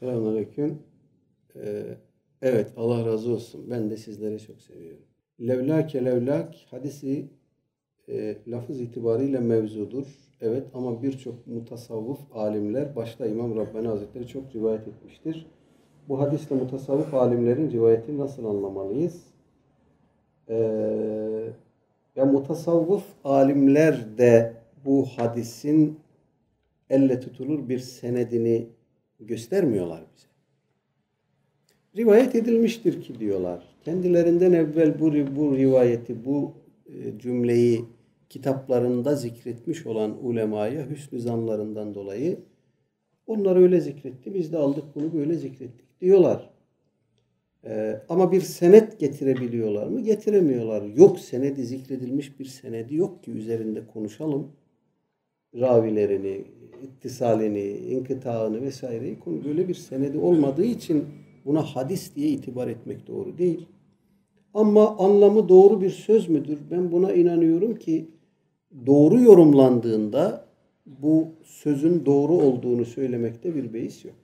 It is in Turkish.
Selamünaleyküm. Ee, evet Allah razı olsun. Ben de sizleri çok seviyorum. Levlake levlak hadisi e, lafız itibariyle mevzudur. Evet ama birçok mutasavvıf alimler başta İmam Rabbani Hazretleri çok rivayet etmiştir. Bu hadisle mutasavvıf alimlerin rivayetini nasıl anlamalıyız? Ee, ya mutasavvıf alimler de bu hadisin elle tutulur bir senedini göstermiyorlar bize. Rivayet edilmiştir ki diyorlar. Kendilerinden evvel bu, bu rivayeti, bu e, cümleyi kitaplarında zikretmiş olan ulemaya hüsnü zanlarından dolayı onlar öyle zikretti. Biz de aldık bunu böyle zikrettik diyorlar. Ee, ama bir senet getirebiliyorlar mı? Getiremiyorlar. Yok senedi zikredilmiş bir senedi yok ki üzerinde konuşalım. Ravilerini, ittisalini, inkıtağını vesaireyi konu böyle bir senedi olmadığı için buna hadis diye itibar etmek doğru değil. Ama anlamı doğru bir söz müdür? Ben buna inanıyorum ki doğru yorumlandığında bu sözün doğru olduğunu söylemekte bir beis yok.